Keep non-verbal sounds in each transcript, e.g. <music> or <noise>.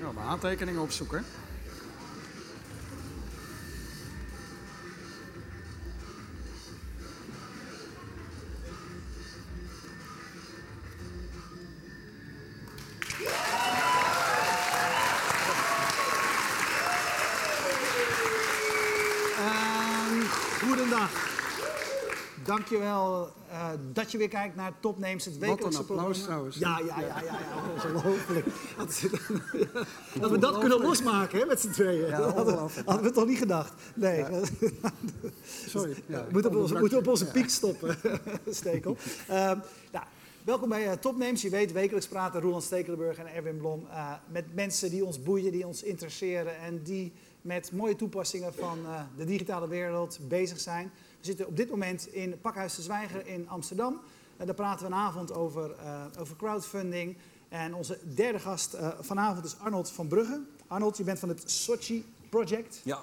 Ja, mijn aantekeningen opzoeken. Ehm, goedendag. Dankjewel dat je weer kijkt naar Topnames, het wekelijkse applaus programma. trouwens. Ja, ja, ja, ja, ja, ongelooflijk. Dat, <laughs> dat we dat kunnen losmaken hè, met z'n tweeën. Ja, <laughs> dat hadden, we toch niet gedacht? Nee. <laughs> Sorry. Ja, we moeten op, onze, onderbrak moeten op onze Ja. piek stoppen, Stekel. Ehm, nou, welkom bij eh, Topnames. Je weet, wekelijks praten Roland Stekelenburg en Erwin Blom eh, met mensen die ons boeien, die ons interesseren en die met mooie toepassingen van eh, de digitale wereld bezig zijn. We zitten op dit moment in Pakhuis de Zwijger in Amsterdam. En daar praten we vanavond over, eh, over crowdfunding. En onze derde gast eh, vanavond is Arnold van Brugge. Arnold, je bent van het Sochi Project. Ja,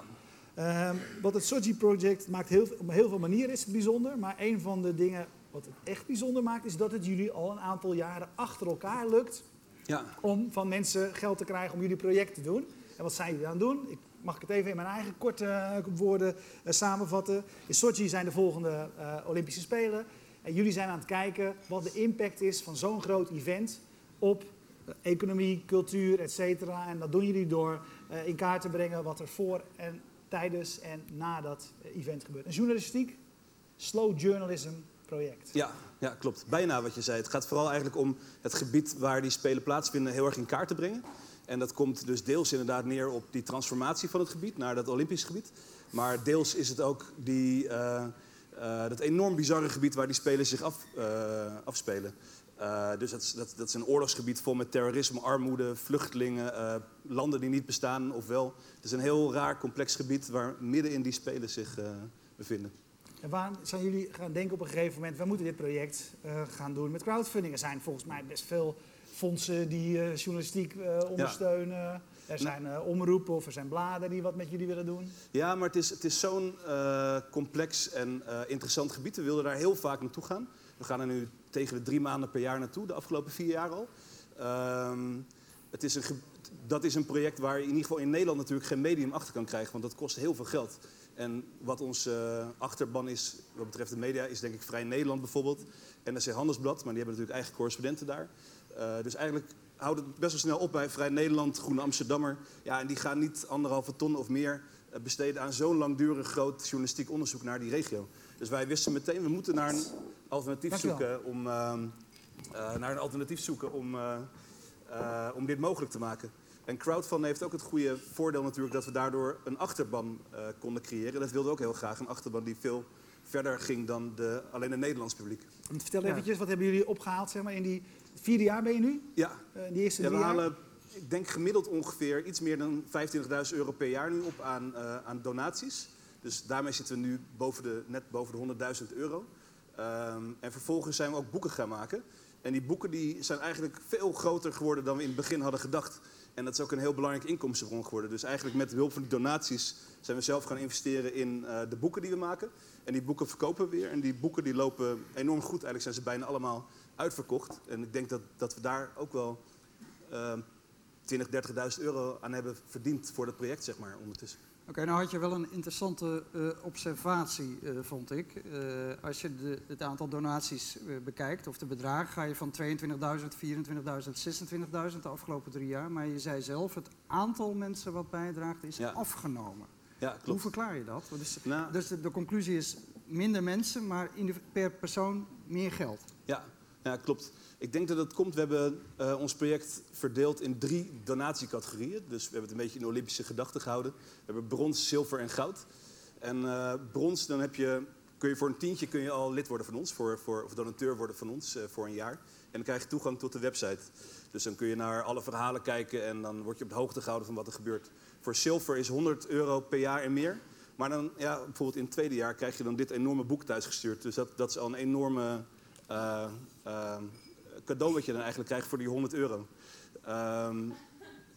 Ehm, wat het Sochi Project maakt heel, op heel veel manieren is het bijzonder. Maar een van de dingen wat het echt bijzonder maakt, is dat het jullie al een aantal jaren achter elkaar lukt ja. om van mensen geld te krijgen om jullie project te doen. En wat zijn jullie aan het doen? Ik, mag ik het even in mijn eigen korte eh, woorden eh, samenvatten? In Sochi zijn de volgende eh, Olympische Spelen. En jullie zijn aan het kijken wat de impact is van zo'n groot event op economie, cultuur, et cetera. En dat doen jullie door in kaart te brengen wat er voor en tijdens en na dat event gebeurt. Een journalistiek, slow journalism project. Ja, ja, klopt. Bijna wat je zei. Het gaat vooral eigenlijk om het gebied waar die spelen plaatsvinden heel erg in kaart te brengen. En dat komt dus deels inderdaad neer op die transformatie van het gebied naar dat Olympisch gebied. Maar deels is het ook die, eh, eh, dat enorm bizarre gebied waar die spelen zich af, eh, afspelen. Dus dat is, dat, dat is een oorlogsgebied vol met terrorisme, armoede, vluchtelingen, landen die niet bestaan ofwel. Het is een heel raar, complex gebied waar midden in die spelen zich bevinden. En waar zijn jullie gaan denken op een gegeven moment, we moeten dit project gaan doen met crowdfunding? Er zijn volgens mij best veel fondsen die eh, journalistiek eh, ondersteunen. Er zijn eh, omroepen of er zijn bladen die wat met jullie willen doen. Ja, maar het is, het is zo'n complex en interessant gebied. We wilden daar heel vaak naartoe gaan. We gaan er nu tegen de drie maanden per jaar naartoe, de afgelopen vier jaar al. Ehm, het is een, dat is een project waar je in ieder geval in Nederland natuurlijk geen medium achter kan krijgen, want dat kost heel veel geld. En wat onze achterban is, wat betreft de media, is denk ik Vrij Nederland bijvoorbeeld. NRC Handelsblad, maar die hebben natuurlijk eigen correspondenten daar. Eh, dus eigenlijk houdt het best wel snel op bij Vrij Nederland, Groene Amsterdammer. Ja, en die gaan niet anderhalve ton of meer eh, besteden aan zo'n langdurig groot journalistiek onderzoek naar die regio. Dus wij wisten meteen, we moeten naar een alternatief Dankjewel. zoeken om, ehm, eh, naar een alternatief zoeken om, eh, eh, om dit mogelijk te maken. En crowdfunding heeft ook het goede voordeel natuurlijk dat we daardoor een achterban eh, konden creëren. Dat wilden we ook heel graag, een achterban die veel verder ging dan de, alleen het Nederlands publiek. Vertel Ja. eventjes, wat hebben jullie opgehaald zeg maar, in die vierde jaar ben je nu? Ja, in die eerste Ja, we jaar? halen, ik denk gemiddeld ongeveer iets meer dan 25.000 euro per jaar nu op aan, eh, aan donaties. Dus daarmee zitten we nu boven de, net boven de 100.000 euro. Ehm, en vervolgens zijn we ook boeken gaan maken. En die boeken die zijn eigenlijk veel groter geworden dan we in het begin hadden gedacht. En dat is ook een heel belangrijke inkomstenbron geworden. Dus eigenlijk met hulp van die donaties zijn we zelf gaan investeren in eh, de boeken die we maken. En die boeken verkopen we weer. En die boeken die lopen enorm goed. Eigenlijk zijn ze bijna allemaal uitverkocht. En ik denk dat, dat we daar ook wel ehm 20, 30.000 euro aan hebben verdiend voor dat project, zeg maar, ondertussen. Oké, nou had je wel een interessante eh, observatie, eh, vond ik. Eh, als je de, het aantal donaties bekijkt, of de bedragen, ga je van 22.000, 24.000, 26.000 de afgelopen drie jaar. Maar je zei zelf, het aantal mensen wat bijdraagt is Ja. afgenomen. Ja, Hoe klopt. verklaar je dat? Is- Nou, dus de, de conclusie is minder mensen, maar per persoon meer geld. ja, ja, klopt. Ik denk dat het komt, we hebben eh, ons project verdeeld in drie donatiecategorieën. Dus we hebben het een beetje in Olympische gedachten gehouden. We hebben brons, zilver en goud. En eh, brons, dan heb je, kun je voor een tientje kun je al lid worden van ons, voor, voor, of donateur worden van ons eh, voor een jaar. En dan krijg je toegang tot de website. Dus dan kun je naar alle verhalen kijken en dan word je op de hoogte gehouden van wat er gebeurt. Voor zilver is 100 euro per jaar en meer. Maar dan, ja, bijvoorbeeld in het tweede jaar krijg je dan dit enorme boek thuisgestuurd. Dus dat, dat is al een enorme cadeau wat je dan eigenlijk krijgt voor die 100 euro. Ehm,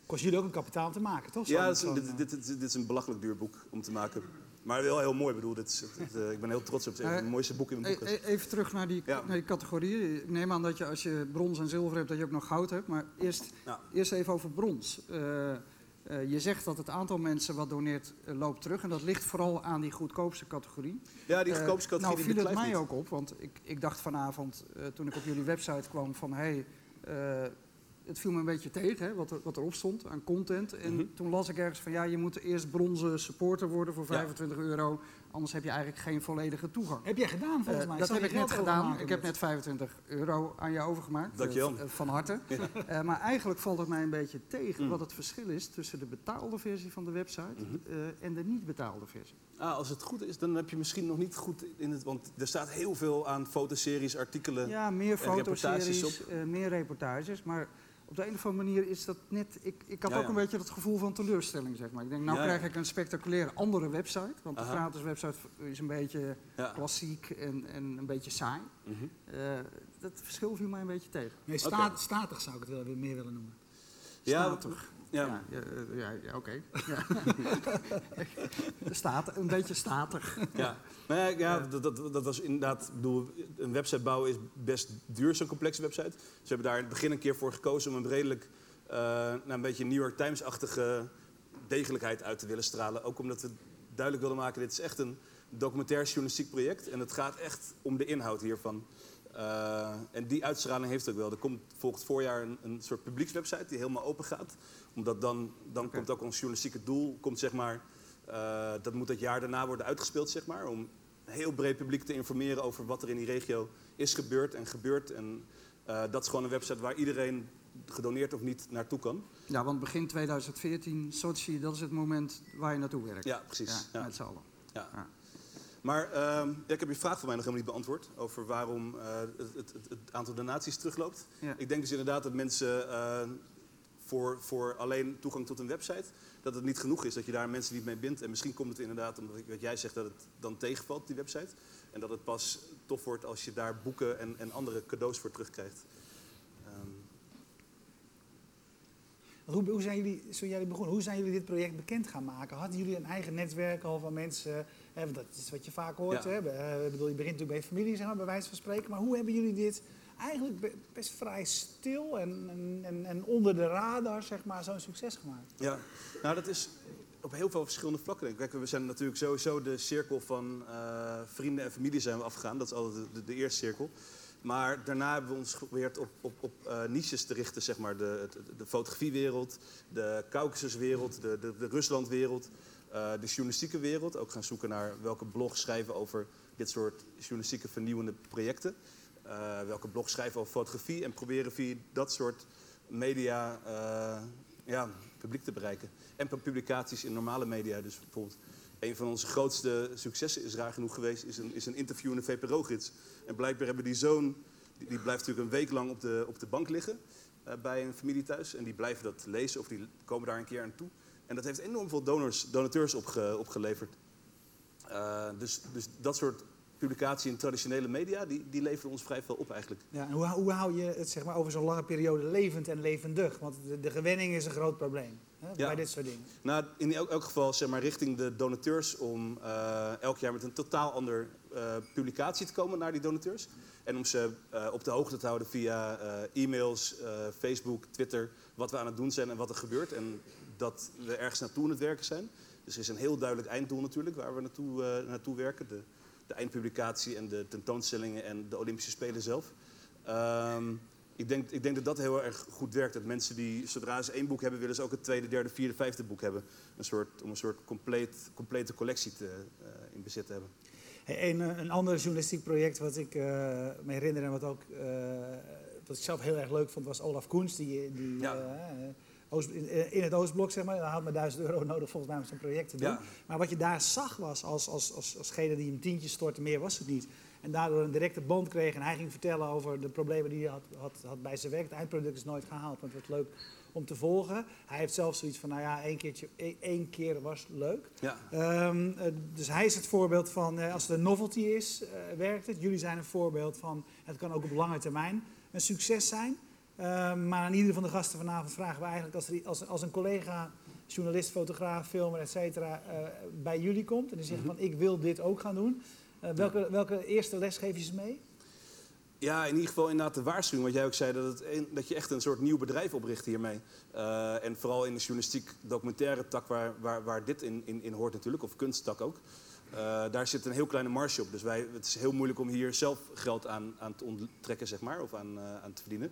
Kost jullie ook een kapitaal om te maken, toch? ja, is dit, eh, dit, dit, dit is een belachelijk duur boek om te maken. Maar wel heel mooi. Ik bedoel, dit is, eh, ik ben heel trots op het. De mooiste boeken in mijn boek. e- Even terug naar die, Ja. naar die categorieën. Ik neem aan dat je als je brons en zilver hebt, dat je ook nog goud hebt. Maar eerst, Ja. eerst even over brons. Eh, eh, je zegt dat het aantal mensen wat doneert eh, loopt terug. En dat ligt vooral aan die goedkoopste categorie. Ja, die Eh, goedkoopste categorie nou viel het mij niet. ook op, want ik, ik dacht vanavond toen ik op jullie website kwam van... Hey, het viel me een beetje tegen hè, wat, er, wat erop stond aan content. En Mhm. toen las ik ergens van ja, je moet eerst bronzen supporter worden voor Ja. 25 euro. Anders heb je eigenlijk geen volledige toegang. Heb jij gedaan volgens Eh, mij? dat heb je ik net gedaan. Ik heb net 25 euro aan je overgemaakt. Dankjewel. Eh, van harte. <laughs> Eh, maar eigenlijk valt het mij een beetje tegen Mm. wat het verschil is tussen de betaalde versie van de website Mhm. eh, en de niet betaalde versie. Ah, als het goed is, dan heb je misschien nog niet goed in het... Want er staat heel veel aan fotoseries, artikelen. Ja, meer en reportages fotoseries, eh, meer reportages. Maar op de een of andere manier is dat net... Ik, ik had Ja, ook ja. een beetje het gevoel van teleurstelling, zeg maar. Ik denk, nou Ja, ja. krijg ik een spectaculaire andere website. Want de gratis website is een beetje Ja. klassiek en, en een beetje saai. Eh, dat verschil viel mij een beetje tegen. Nee, sta- statig zou ik het wel meer willen noemen. Ja, Statig. Ja, Ja, ja, eh, ja, oké. <laughs> Een beetje statig. Ja, ja, dat, dat, dat was inderdaad, bedoel, een website bouwen is best duur, zo'n complexe website. Ze hebben daar in het begin een keer voor gekozen om een redelijk, eh, nou, een beetje New York Times-achtige degelijkheid uit te willen stralen. Ook omdat we duidelijk wilden maken, dit is echt een documentair journalistiek project. En het gaat echt om de inhoud hiervan. Eh, en die uitstraling heeft het ook wel. Er komt volgend voorjaar een, een soort publiekswebsite die helemaal open gaat. Omdat dan, dan komt ook ons journalistieke doel, komt zeg maar, eh, dat moet het jaar daarna worden uitgespeeld, zeg maar. Om een heel breed publiek te informeren over wat er in die regio is gebeurd en gebeurt. En eh, dat is gewoon een website waar iedereen gedoneerd of niet naartoe kan. Ja, want begin 2014, Sochi, dat is het moment waar je naartoe werkt. Ja, precies. Ja, Ja. met z'n allen. Ja. Ja. Maar ehm, ja, ik heb je vraag van mij nog helemaal niet beantwoord. Over waarom eh, het, het, het, aantal donaties terugloopt. Ja. Ik denk dus inderdaad dat mensen eh, voor, voor alleen toegang tot een website... dat het niet genoeg is dat je daar mensen niet mee bindt. En misschien komt het inderdaad omdat ik, wat jij zegt dat het dan tegenvalt, die website. En dat het pas tof wordt als je daar boeken en, en andere cadeaus voor terugkrijgt. Ehm, Want Hoe, hoe zijn jullie, zo jullie begonnen, hoe zijn jullie dit project bekend gaan maken? Hadden jullie een eigen netwerk al van mensen? Hè, want dat is wat je vaak hoort. Ja. Hè? Ik bedoel, je begint natuurlijk bij familie, zeg maar, bij wijze van spreken. Maar hoe hebben jullie dit eigenlijk be- best vrij stil en, en, en, onder de radar, zeg maar, zo'n succes gemaakt? Ja, nou dat is op heel veel verschillende vlakken. denk ik. Kijk, we zijn natuurlijk sowieso de cirkel van eh, vrienden en familie zijn we afgegaan. Dat is altijd de, de, de eerste cirkel. Maar daarna hebben we ons geprobeerd op, op, op eh, niches te richten, zeg maar. De, de, de fotografiewereld, de Caucasuswereld, de, de, de Ruslandwereld, eh, de journalistieke wereld. Ook gaan zoeken naar welke blogs schrijven over dit soort journalistieke vernieuwende projecten. Eh, welke blogs schrijven over fotografie en proberen via dat soort media ja, publiek te bereiken. En pu- publicaties in normale media. Dus bijvoorbeeld een van onze grootste successen is raar genoeg geweest, is een, is een interview in de VPRO-gids. En blijkbaar hebben die zoon, die, blijft natuurlijk een week lang op de, op de bank liggen eh, bij een familie thuis. En die blijven dat lezen of die komen daar een keer aan toe. En dat heeft enorm veel donors, donateurs opge, opgeleverd. Eh, dus, dus dat soort publicatie in traditionele media, die, die leveren ons vrij veel op eigenlijk. Ja, en hoe, hoe hou je het zeg maar, over zo'n lange periode levend en levendig? Want de, de gewenning is een groot probleem hè, Ja. bij dit soort dingen. Nou, in elk, elk geval zeg maar, richting de donateurs om eh, elk jaar met een totaal ander eh, publicatie te komen naar die donateurs. En om ze eh, op de hoogte te houden via e-mails, Facebook, Twitter, wat we aan het doen zijn en wat er gebeurt. En dat we ergens naartoe aan het werken zijn. Dus er is een heel duidelijk einddoel natuurlijk waar we naartoe, naartoe werken. De, de eindpublicatie en de tentoonstellingen en de Olympische Spelen zelf. Ehm, ik, denk, ik denk dat dat heel erg goed werkt. Dat mensen die, zodra ze één boek hebben, willen ze ook het tweede, derde, vierde, vijfde boek hebben. Een soort, om een soort compleet, complete collectie te, eh, in bezit te hebben. Hey, een, eh, een ander journalistiek project wat ik eh, me herinner en wat, ook, wat ik zelf heel erg leuk vond, was Olaf Koens. Die, die, Ja. Oost- in, in het Oostblok, zeg maar. Had maar 1000 euro nodig volgens mij om zo'n project te doen. Ja. Maar wat je daar zag was, als, als, als, alsgene die een tientje stortte, meer was het niet. En daardoor een directe band kreeg en hij ging vertellen over de problemen die hij had, had, had bij zijn werk. Het eindproduct is nooit gehaald, maar het wordt leuk om te volgen. Hij heeft zelf zoiets van, nou ja, één, keertje, één- één keer was leuk. Ja, Ehm, eh, dus hij is het voorbeeld van, eh, als het een novelty is, eh, werkt het. Jullie zijn een voorbeeld van, het kan ook op lange termijn een succes zijn. Ehm, maar aan ieder van de gasten vanavond vragen we eigenlijk, als, er, als, als een collega journalist, fotograaf, filmer, et cetera, bij jullie komt en die zegt Mhm. van ik wil dit ook gaan doen. Eh, welke, welke eerste les geef je ze mee? Ja, in ieder geval inderdaad de waarschuwing. Wat jij ook zei, dat, het een- dat je echt een soort nieuw bedrijf opricht hiermee. Eh, en vooral in de journalistiek documentaire tak waar, waar, waar dit in, in, in hoort natuurlijk, of kunsttak ook. Eh, daar zit een heel kleine marge op. Dus wij, het is heel moeilijk om hier zelf geld aan, aan te onttrekken, zeg maar, of aan, aan te verdienen.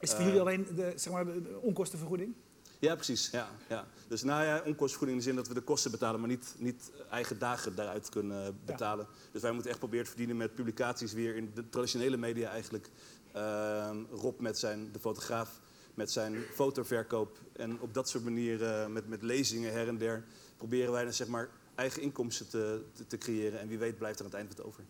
Is het voor jullie alleen de, zeg maar, de onkostenvergoeding? Ja, precies. Ja, ja. Dus nou ja, onkostenvergoeding in de zin dat we de kosten betalen, maar niet, niet eigen dagen daaruit kunnen betalen. Dus wij moeten echt proberen te verdienen met publicaties weer in de traditionele media eigenlijk. Ehm, Rob met zijn, de fotograaf, met zijn fotoverkoop. En op dat soort manieren, met, met lezingen her en der, proberen wij dan zeg maar eigen inkomsten te, te, te creëren. En wie weet blijft er aan het eind wat over.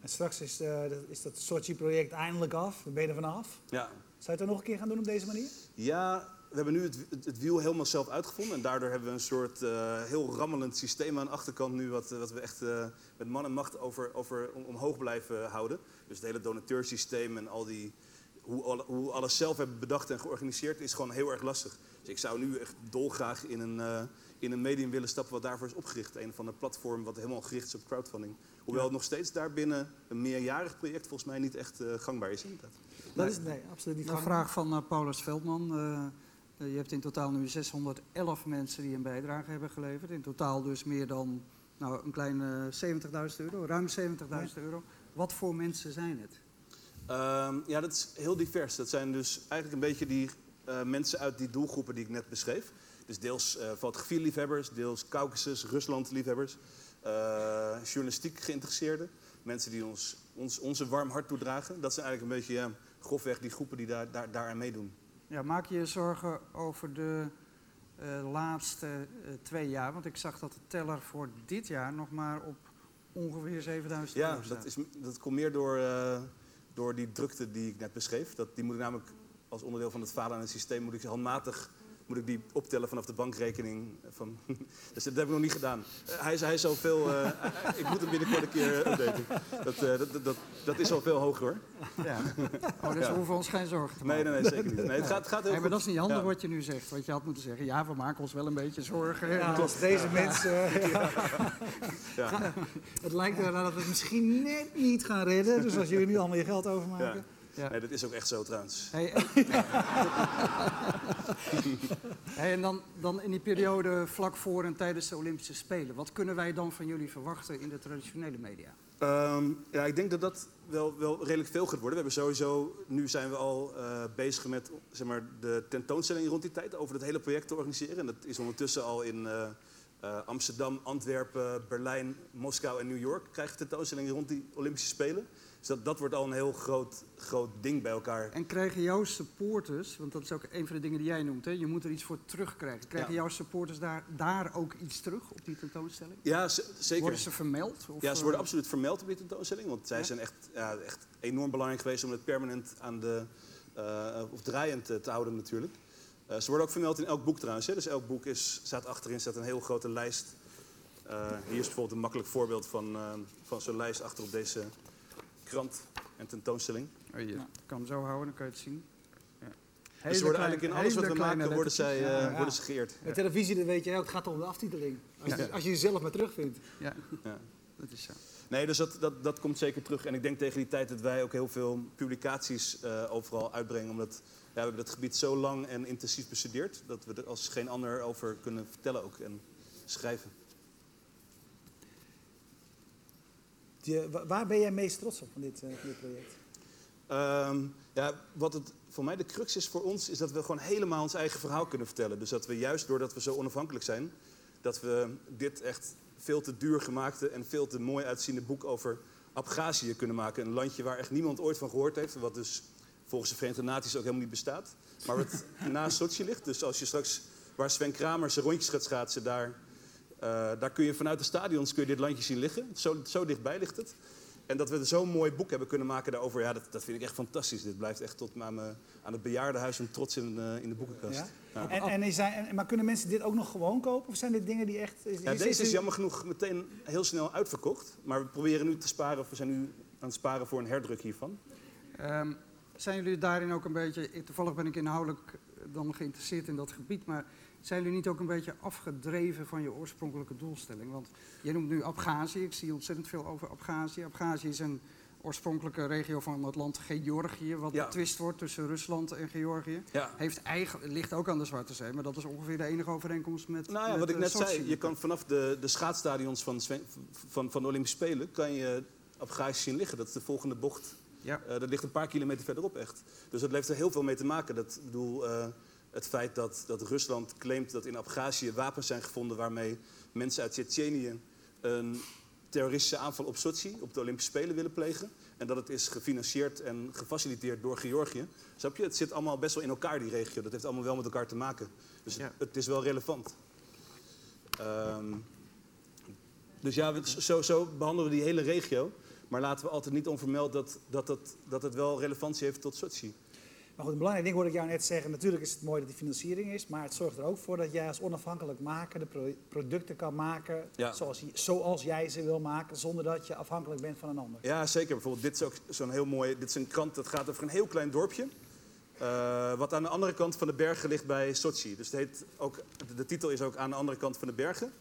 En straks is, eh, dat- is dat Sochi-project eindelijk af. Dan ben je er vanaf. Ja, Zou je het dan nog een keer gaan doen op deze manier? Ja, we hebben nu het, het, het wiel helemaal zelf uitgevonden. En daardoor hebben we een soort eh, heel rammelend systeem aan de achterkant nu... wat, wat we echt eh, met man en macht over, over, om, omhoog blijven houden. Dus het hele donateursysteem en al die... Hoe, alle- hoe we alles zelf hebben bedacht en georganiseerd is gewoon heel erg lastig. Dus ik zou nu echt dolgraag in een, eh, in een medium willen stappen wat daarvoor is opgericht. Een van de platform wat helemaal gericht is op crowdfunding. Hoewel het nog steeds daarbinnen een meerjarig project volgens mij niet echt eh, gangbaar is. Inderdaad. Dat is nee, absoluut niet Een gangbaar. vraag van Paulus Veldman. Eh, je hebt in totaal nu 611 mensen die een bijdrage hebben geleverd. In totaal dus meer dan nou, een kleine 70.000 euro, ruim 70.000 euro. Wat voor mensen zijn het? Ehm, ja, dat is heel divers. Dat zijn dus eigenlijk een beetje die eh, mensen uit die doelgroepen die ik net beschreef. Dus deels eh fotografie-liefhebbers, deels Caucasus, Rusland-liefhebbers, journalistiek geïnteresseerden, mensen die ons, ons onze warm hart toedragen. Dat zijn eigenlijk een beetje ja, grofweg die groepen die daar, daar, daaraan meedoen. Ja, maak je je zorgen over de eh, laatste eh, twee jaar? Want ik zag dat de teller voor dit jaar nog maar op ongeveer 7000 Ja, euro staat. dat, is, dat komt meer door, eh, door die drukte die ik net beschreef. Dat, die moet ik namelijk als onderdeel van het falen aan het systeem moet ik handmatig moet ik die optellen vanaf de bankrekening. Van, dus <laughs> dat heb ik nog niet gedaan. Eh, hij, is, hij is al veel. eh, <laughs> ik moet hem binnenkort een keer updaten. Dat, eh, dat, dat, dat, dat is al veel hoger hoor. Ja. <laughs> Oh, dus Ja. we hoeven ons geen zorgen te Nee, maken. nee, nee, zeker niet. Nee, het gaat, het gaat heel Nee, maar goed. dat is niet handig Ja. wat je nu zegt. Want je had moeten zeggen, ja, we maken ons wel een beetje zorgen. Ja, als deze mensen... ja. Ja. Het lijkt ernaar dat we het misschien net niet gaan redden. Dus als jullie nu allemaal je geld overmaken... Ja. Nee, dat is ook echt zo trouwens. Hey, en, <laughs> Hey, en dan, dan in die periode vlak voor en tijdens de Olympische Spelen. Wat kunnen wij dan van jullie verwachten in de traditionele media? Ehm, ja, ik denk dat dat wel, wel redelijk veel gaat worden. We hebben sowieso, nu zijn we al eh, bezig met zeg maar, de tentoonstelling rond die tijd over het hele project te organiseren. En dat is ondertussen al in eh, eh, Amsterdam, Antwerpen, Berlijn, Moskou en New York krijgen tentoonstellingen rond die Olympische Spelen. Dus dat, dat wordt al een heel groot, groot ding bij elkaar. En krijgen jouw supporters, want dat is ook een van de dingen die jij noemt, hè? je moet er iets voor terugkrijgen. Krijgen Ja. jouw supporters daar, daar ook iets terug op die tentoonstelling? Ja, zeker. Worden ze vermeld? Of, Ja, ze worden eh, absoluut vermeld op die tentoonstelling. Want zij Ja? zijn echt, ja, echt enorm belangrijk geweest om het permanent aan de, eh, of draaiend te, houden natuurlijk. Eh, ze worden ook vermeld in elk boek trouwens. Hè. Dus elk boek is, staat achterin staat een heel grote lijst. Hier is bijvoorbeeld een makkelijk voorbeeld van, eh, van zo'n lijst achter op deze krant en tentoonstelling. Oh, je kan hem zo houden, dan kan je het zien. Ja. dus ze worden eigenlijk in alles wat we maken, worden, zij, eh, Ja, ja. worden ze geëerd. Bij televisie, dat weet je, ook, het gaat om de aftiteling. Als, je, Ja. als je jezelf maar terugvindt. Ja, Ja. dat is zo. Nee, dus dat, dat, dat komt zeker terug. En ik denk tegen die tijd dat wij ook heel veel publicaties eh, overal uitbrengen. Omdat ja, we hebben het gebied zo lang en intensief bestudeerd... dat we er als geen ander over kunnen vertellen ook en schrijven. Waar ben jij meest trots op van dit, eh, project? Ehm, ja, wat het voor mij de crux is voor ons... is dat we gewoon helemaal ons eigen verhaal kunnen vertellen. Dus dat we juist doordat we zo onafhankelijk zijn... dat we dit echt veel te duur gemaakte en veel te mooi uitziende boek over Abhazie kunnen maken. Een landje waar echt niemand ooit van gehoord heeft. Wat dus volgens de Verenigde Naties ook helemaal niet bestaat. Maar wat <laughs> naast Sochi ligt. Dus als je straks, waar Sven Kramer zijn rondjes gaat schaatsen, daar, daar kun je vanuit de stadions kun je dit landje zien liggen. Zo, zo dichtbij ligt het. En dat we zo'n mooi boek hebben kunnen maken daarover, ja, dat, dat vind ik echt fantastisch. Dit blijft echt tot aan, me, aan het bejaardenhuis een trots in, eh, in de boekenkast. Ja? Ja. En, en, is hij- en- maar kunnen mensen dit ook nog gewoon kopen? Of zijn dit dingen die echt... Is, Ja, is- deze is is- jammer genoeg meteen heel snel uitverkocht. Maar we proberen nu te sparen, of we zijn nu aan het sparen voor een herdruk hiervan. Ehm, zijn jullie daarin ook een beetje, toevallig ben ik inhoudelijk eh, dan geïnteresseerd in dat gebied, maar zijn jullie niet ook een beetje afgedreven van je oorspronkelijke doelstelling? Want je noemt nu Abhazie, ik zie ontzettend veel over Abhazie. Abhazie is een oorspronkelijke regio van het land Georgië, wat Ja. betwist wordt tussen Rusland en Georgië. Ja. Heeft eigen, ligt ook aan de Zwarte Zee, maar dat is ongeveer de enige overeenkomst met. Nou ja, met, wat ik eh, net Sochi. zei, je kan vanaf de, de schaatsstadions van, van, van de Olympische Spelen... kan je Abhazie zien liggen. Dat is de volgende bocht. Ja. Eh, dat ligt een paar kilometer verderop echt. Dus dat heeft er heel veel mee te maken. Dat, ik bedoel, eh, het feit dat, dat Rusland claimt dat in Abhazie wapens zijn gevonden... waarmee mensen uit Tsjetsjenië een terroristische aanval op Sochi, op de Olympische Spelen, willen plegen. En dat het is gefinancierd en gefaciliteerd door Georgië. Snap je? Het zit allemaal best wel in elkaar, die regio. Dat heeft allemaal wel met elkaar te maken. Dus Ja. het, het is wel relevant. Ehm, dus ja, we- zo, zo behandelen we die hele regio. Maar laten we altijd niet onvermeld dat, dat, het, dat het wel relevantie heeft tot Sochi. Maar goed, een belangrijk ding hoorde ik jou net zeggen. Natuurlijk is het mooi dat die financiering is, maar het zorgt er ook voor dat jij als onafhankelijk maker de pro- producten kan maken Ja. zoals, je- zoals jij ze wil maken, zonder dat je afhankelijk bent van een ander. Ja, zeker. Bijvoorbeeld, dit is ook zo'n heel mooi. Dit is een krant dat gaat over een heel klein dorpje. eh, wat aan de andere kant van de bergen ligt bij Sochi. Dus het heet ook, de titel is ook aan de andere kant van de bergen.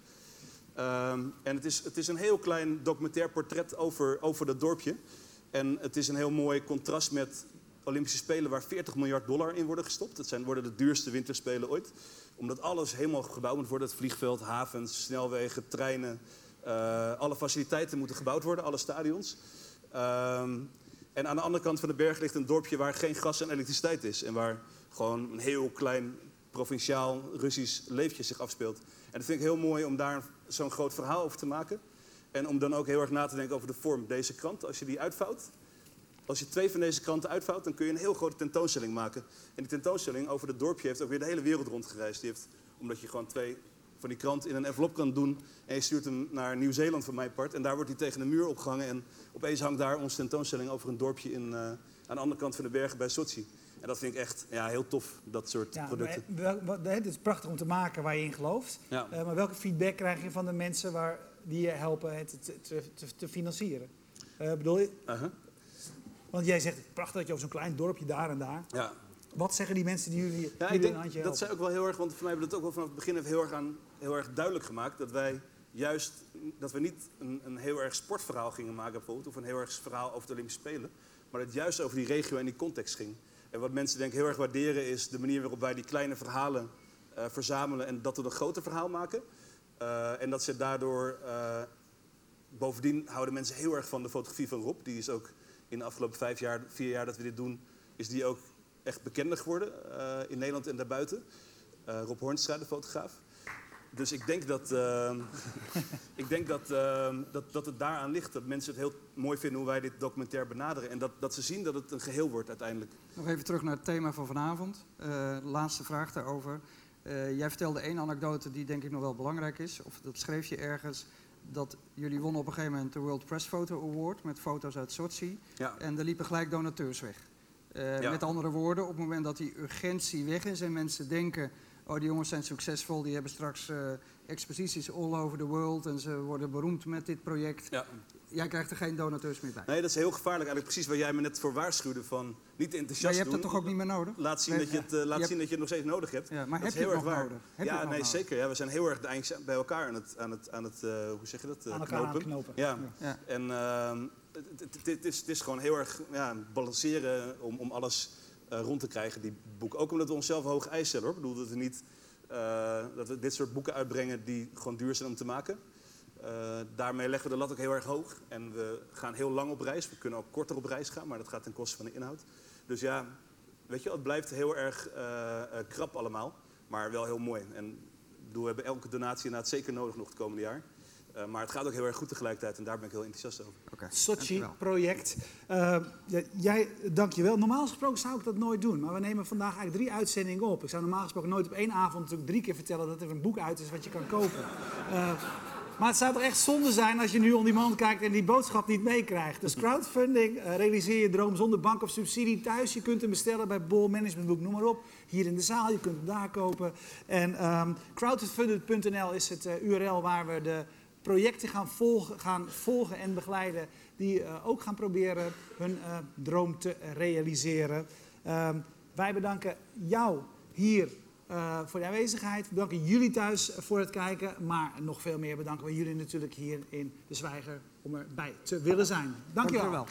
Ehm, en het is, het is een heel klein documentair portret over, over dat dorpje. En het is een heel mooi contrast met Olympische Spelen waar 40 miljard dollar in worden gestopt. Dat zijn, worden de duurste winterspelen ooit. Omdat alles helemaal gebouwd moet worden. Het vliegveld, havens, snelwegen, treinen. eh, alle faciliteiten moeten gebouwd worden, alle stadions. Ehm, en aan de andere kant van de berg ligt een dorpje waar geen gas en elektriciteit is. En waar gewoon een heel klein provinciaal Russisch leefje zich afspeelt. En dat vind ik heel mooi om daar zo'n groot verhaal over te maken. En om dan ook heel erg na te denken over de vorm. Deze krant, als je die uitvouwt, als je twee van deze kranten uitvouwt, dan kun je een heel grote tentoonstelling maken. En die tentoonstelling over het dorpje heeft ook weer de hele wereld rondgereisd. Die heeft, omdat je gewoon twee van die kranten in een envelop kan doen. En je stuurt hem naar Nieuw-Zeeland van mijn part. En daar wordt hij tegen de muur opgehangen. En opeens hangt daar onze tentoonstelling over een dorpje in, eh, aan de andere kant van de bergen bij Sochi. En dat vind ik echt ja, heel tof, dat soort Ja, producten. Het is prachtig om te maken waar je in gelooft. Ja. Eh, maar welke feedback krijg je van de mensen waar, die je helpen het te, te, te, financieren? Eh, bedoel je, Uh-huh. want jij zegt, prachtig dat je over zo'n klein dorpje daar en daar. Ja, Wat zeggen die mensen die jullie, Ja, jullie ik denk, een handje dat helpen? zij ook wel heel erg, want voor mij hebben we dat ook wel vanaf het begin even heel erg, aan, heel erg duidelijk gemaakt. Dat wij juist, dat we niet een, een heel erg sportverhaal gingen maken bijvoorbeeld, of een heel erg verhaal over de Olympische Spelen. Maar dat het juist over die regio en die context ging. En wat mensen denk ik heel erg waarderen is de manier waarop wij die kleine verhalen eh, verzamelen en dat tot een groter verhaal maken. Eh, en dat ze daardoor, eh, bovendien houden mensen heel erg van de fotografie van Rob. Die is ook in de afgelopen vijf jaar, vier jaar dat we dit doen, is die ook echt bekender geworden in Nederland en daarbuiten. Rob Hornstra, de fotograaf. Dus ik denk dat, ehm, <laughs> ik denk dat, ehm, dat, dat het daaraan ligt. Dat mensen het heel mooi vinden hoe wij dit documentair benaderen. En dat, dat ze zien dat het een geheel wordt uiteindelijk. Nog even terug naar het thema van vanavond. Eh, laatste vraag daarover. Eh, jij vertelde één anekdote die denk ik nog wel belangrijk is. Of dat schreef je ergens. Dat jullie wonnen op een gegeven moment de World Press Photo Award met foto's uit Sochi. Ja. En er liepen gelijk donateurs weg. Eh, Ja. Met andere woorden, op het moment dat die urgentie weg is en mensen denken... oh, die jongens zijn succesvol, die hebben straks eh, exposities all over the world... en ze worden beroemd met dit project. Ja. Jij krijgt er geen donateurs meer bij. Nee, dat is heel gevaarlijk. Eigenlijk precies waar jij me net voor waarschuwde. Van niet enthousiast maar je hebt doen. het toch ook niet meer nodig? Laat zien, Nee, dat je, het, eh, laat je hebt- zien dat je het nog steeds nodig hebt. Ja, maar dat heb is je heel het erg nog waar. nodig? Heb je ja, het nog nee, nodig? zeker. Ja, we zijn heel erg bij elkaar aan het, aan het, aan het eh, hoe zeg je dat? eh, Aan elkaar aan het knopen. Ja. Ja. En ehm, het, het, het is, het is gewoon heel erg ja, balanceren om, om alles eh, rond te krijgen, die boeken. Ook omdat we onszelf hoge eisen stellen. Hoor. Ik bedoel dat we niet eh, dat we dit soort boeken uitbrengen die gewoon duur zijn om te maken. Eh, daarmee leggen we de lat ook heel erg hoog. En we gaan heel lang op reis. We kunnen ook korter op reis gaan, maar dat gaat ten koste van de inhoud. Dus ja, weet je, het blijft heel erg krap allemaal. Maar wel heel mooi. En bedoel, we hebben elke donatie inderdaad zeker nodig nog het komende jaar. Eh, maar het gaat ook heel erg goed tegelijkertijd. En daar ben ik heel enthousiast over. Oké, dankjewel. Sochi-project. Eh, ja, jij, dankjewel. Normaal gesproken zou ik dat nooit doen. Maar we nemen vandaag eigenlijk drie uitzendingen op. Ik zou normaal gesproken nooit op één avond natuurlijk drie keer vertellen dat er een boek uit is wat je kan kopen. <laughs> Eh, maar het zou toch echt zonde zijn als je nu on demand kijkt en die boodschap niet meekrijgt. Dus crowdfunding, eh, realiseer je droom zonder bank of subsidie thuis. Je kunt hem bestellen bij Bol Managementboek, noem maar op. Hier in de zaal, je kunt hem daar kopen. En ehm crowdfunded.nl is het eh, URL waar we de projecten gaan volgen, gaan volgen en begeleiden. Die eh, ook gaan proberen hun eh, droom te realiseren. Ehm, wij bedanken jou hier eh, voor de aanwezigheid. We bedanken jullie thuis voor het kijken. Maar nog veel meer bedanken we jullie natuurlijk hier in De Zwijger om erbij te willen zijn. Dank je Dank u wel.